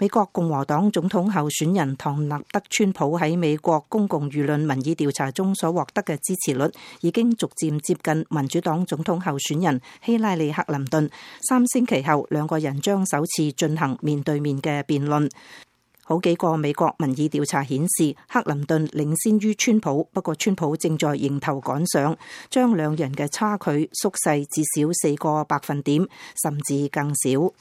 美國共和黨總統候選人唐納德川普喺美國公共輿論民意調查中所獲得嘅支持率，已經逐漸接近民主黨總統候選人希拉里克林頓。三星期後，兩個人將首次進行面對面嘅辯論。好幾個美國民意調查顯示，克林頓領先於川普，不過川普正在迎頭趕上，將兩人嘅差距縮細至少四個百分點，甚至更少。